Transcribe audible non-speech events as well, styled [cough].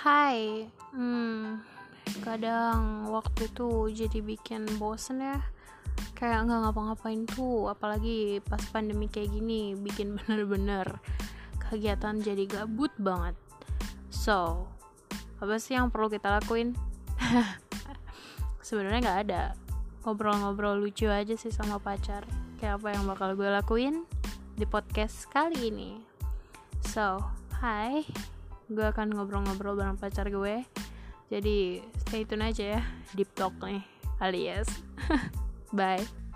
Hai, hmm, kadang waktu itu jadi bikin bosen ya. Kayak nggak ngapa-ngapain tuh, apalagi pas pandemi kayak gini Bikin [laughs] bener-bener kegiatan jadi gabut banget. So, apa sih yang perlu kita lakuin? [laughs] Sebenarnya nggak ada. Ngobrol-ngobrol lucu aja sih sama pacar. Kayak apa yang bakal gue lakuin di podcast kali ini. So, hai gue akan ngobrol-ngobrol bareng pacar gue. Jadi stay tune aja ya deep talk nih alias. [laughs] Bye